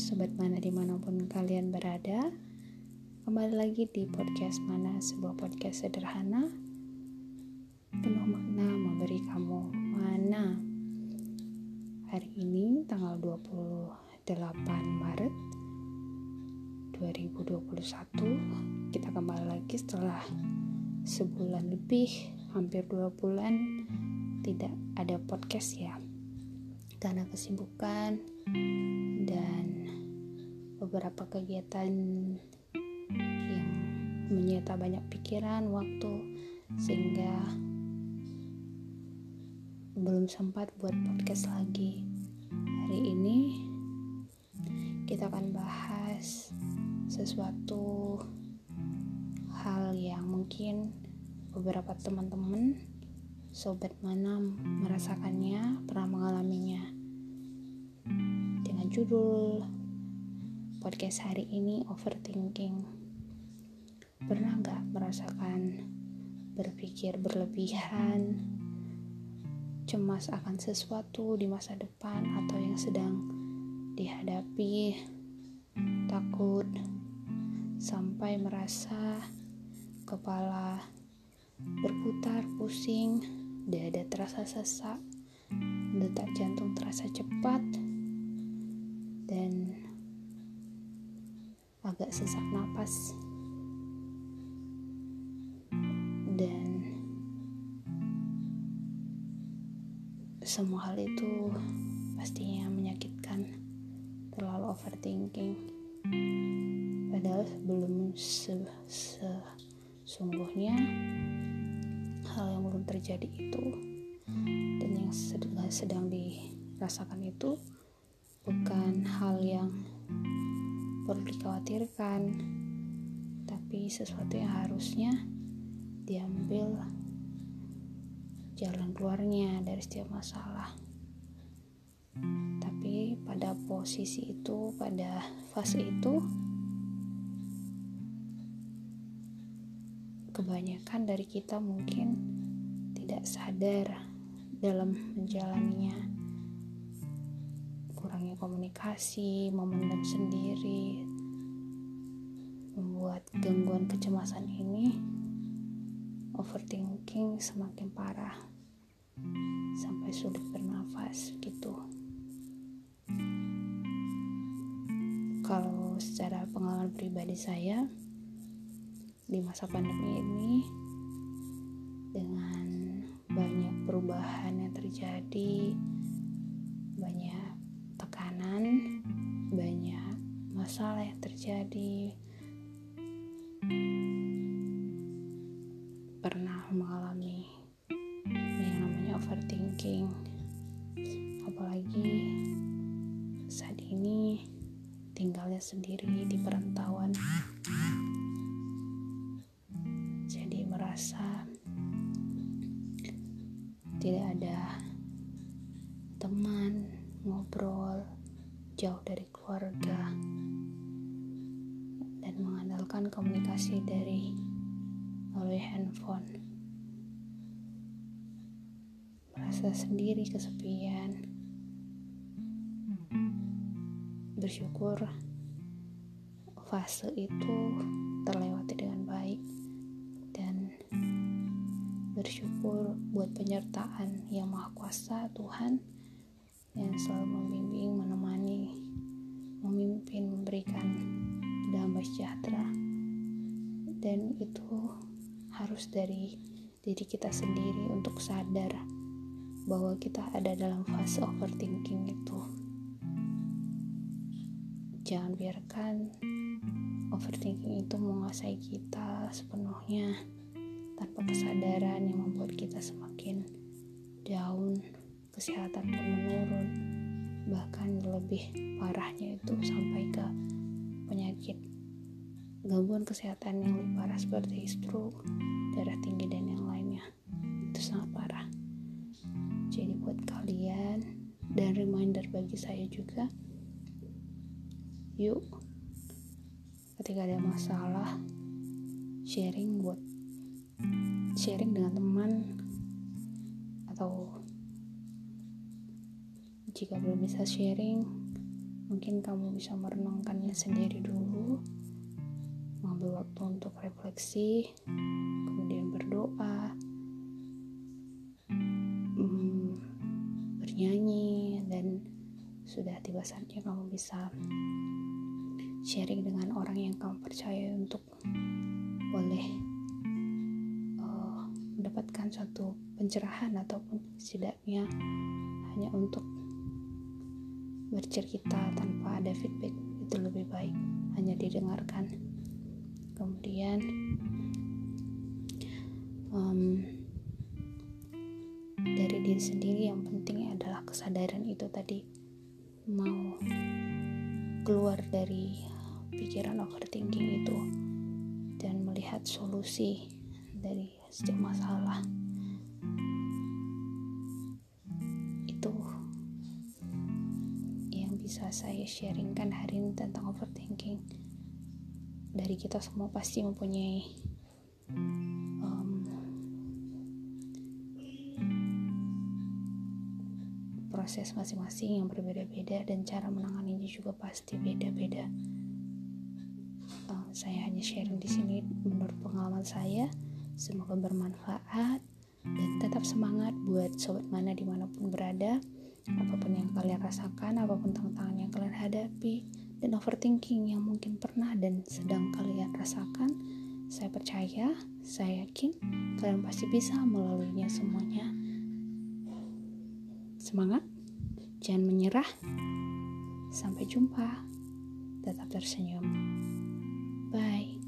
sobat mana di mana pun kalian berada Kembali lagi di podcast mana sebuah podcast sederhana Penuh makna memberi kamu mana. Hari ini tanggal 28 Maret 2021 Kita kembali lagi setelah sebulan lebih Hampir dua bulan tidak ada podcast ya. Karena kesibukan dan beberapa kegiatan yang menyita banyak pikiran waktu sehingga belum sempat buat podcast lagi hari ini kita akan bahas sesuatu hal yang mungkin beberapa teman-teman sobat mana merasakannya, pernah mengalaminya. Dengan judul podcast hari ini overthinking. Pernah nggak merasakan berpikir berlebihan, cemas akan sesuatu di masa depan atau yang sedang dihadapi, takut sampai merasa kepala berputar pusing dada terasa sesak, detak jantung terasa cepat, agak sesak napas. Dan semua hal itu pastinya menyakitkan, terlalu overthinking. Padahal belum sesungguhnya hal yang belum terjadi itu dan yang sedang, sedang dirasakan itu bukan hal yang perlu dikhawatirkan tapi sesuatu yang harusnya diambil jalan keluarnya dari setiap masalah. Tapi pada posisi itu pada fase itu kebanyakan dari kita mungkin tidak sadar dalam menjalaninya. Kurangnya komunikasi memendam sendiri gangguan kecemasan ini overthinking semakin parah sampai sulit bernafas gitu kalau secara pengalaman pribadi saya di masa pandemi ini dengan banyak perubahan yang terjadi, banyak tekanan, banyak masalah yang terjadi. Apalagi saat ini tinggalnya sendiri di perantauan. Merasa tidak ada teman ngobrol jauh dari keluarga dan mengandalkan komunikasi dari melalui handphone merasa sendiri kesepian. Bersyukur fase itu terlewati dengan baik bersyukur buat penyertaan yang maha kuasa Tuhan yang selalu membimbing, menemani, memimpin, memberikan damai sejahtera. Dan itu harus dari diri kita sendiri untuk sadar bahwa kita ada dalam fase overthinking itu jangan biarkan overthinking itu menguasai kita sepenuhnya tanpa kesadaran yang membuat kita semakin down, kesehatan pun menurun, bahkan lebih parahnya itu sampai ke penyakit gangguan kesehatan yang lebih parah seperti stroke, darah tinggi dan yang lainnya. Itu sangat parah. Dan reminder bagi saya juga, yuk ketika ada masalah sharing buat sharing dengan teman atau jika belum bisa sharing mungkin kamu bisa merenungkannya sendiri dulu mengambil waktu untuk refleksi kemudian berdoa hmm, bernyanyi sudah tiba saatnya kamu bisa sharing dengan orang yang kamu percaya untuk boleh uh, mendapatkan suatu pencerahan ataupun setidaknya hanya untuk bercerita tanpa ada feedback itu lebih baik hanya didengarkan. Kemudian um, dari diri sendiri yang penting adalah kesadaran itu tadi mau keluar dari pikiran overthinking itu dan melihat solusi dari setiap masalah. Itu yang bisa saya sharingkan hari ini tentang overthinking. Dari kita semua pasti mempunyai proses masing-masing yang berbeda-beda dan cara menanganinya juga pasti beda-beda. Saya hanya sharing di sini menurut pengalaman saya. Semoga bermanfaat dan tetap semangat buat sobat mana di mana pun berada. Apa pun yang kalian rasakan apa pun tantangan yang kalian hadapi dan overthinking yang mungkin pernah dan sedang kalian rasakan saya percaya saya yakin kalian pasti bisa melaluinya semuanya semangat. Jangan menyerah. Sampai jumpa. Tetap tersenyum. Bye.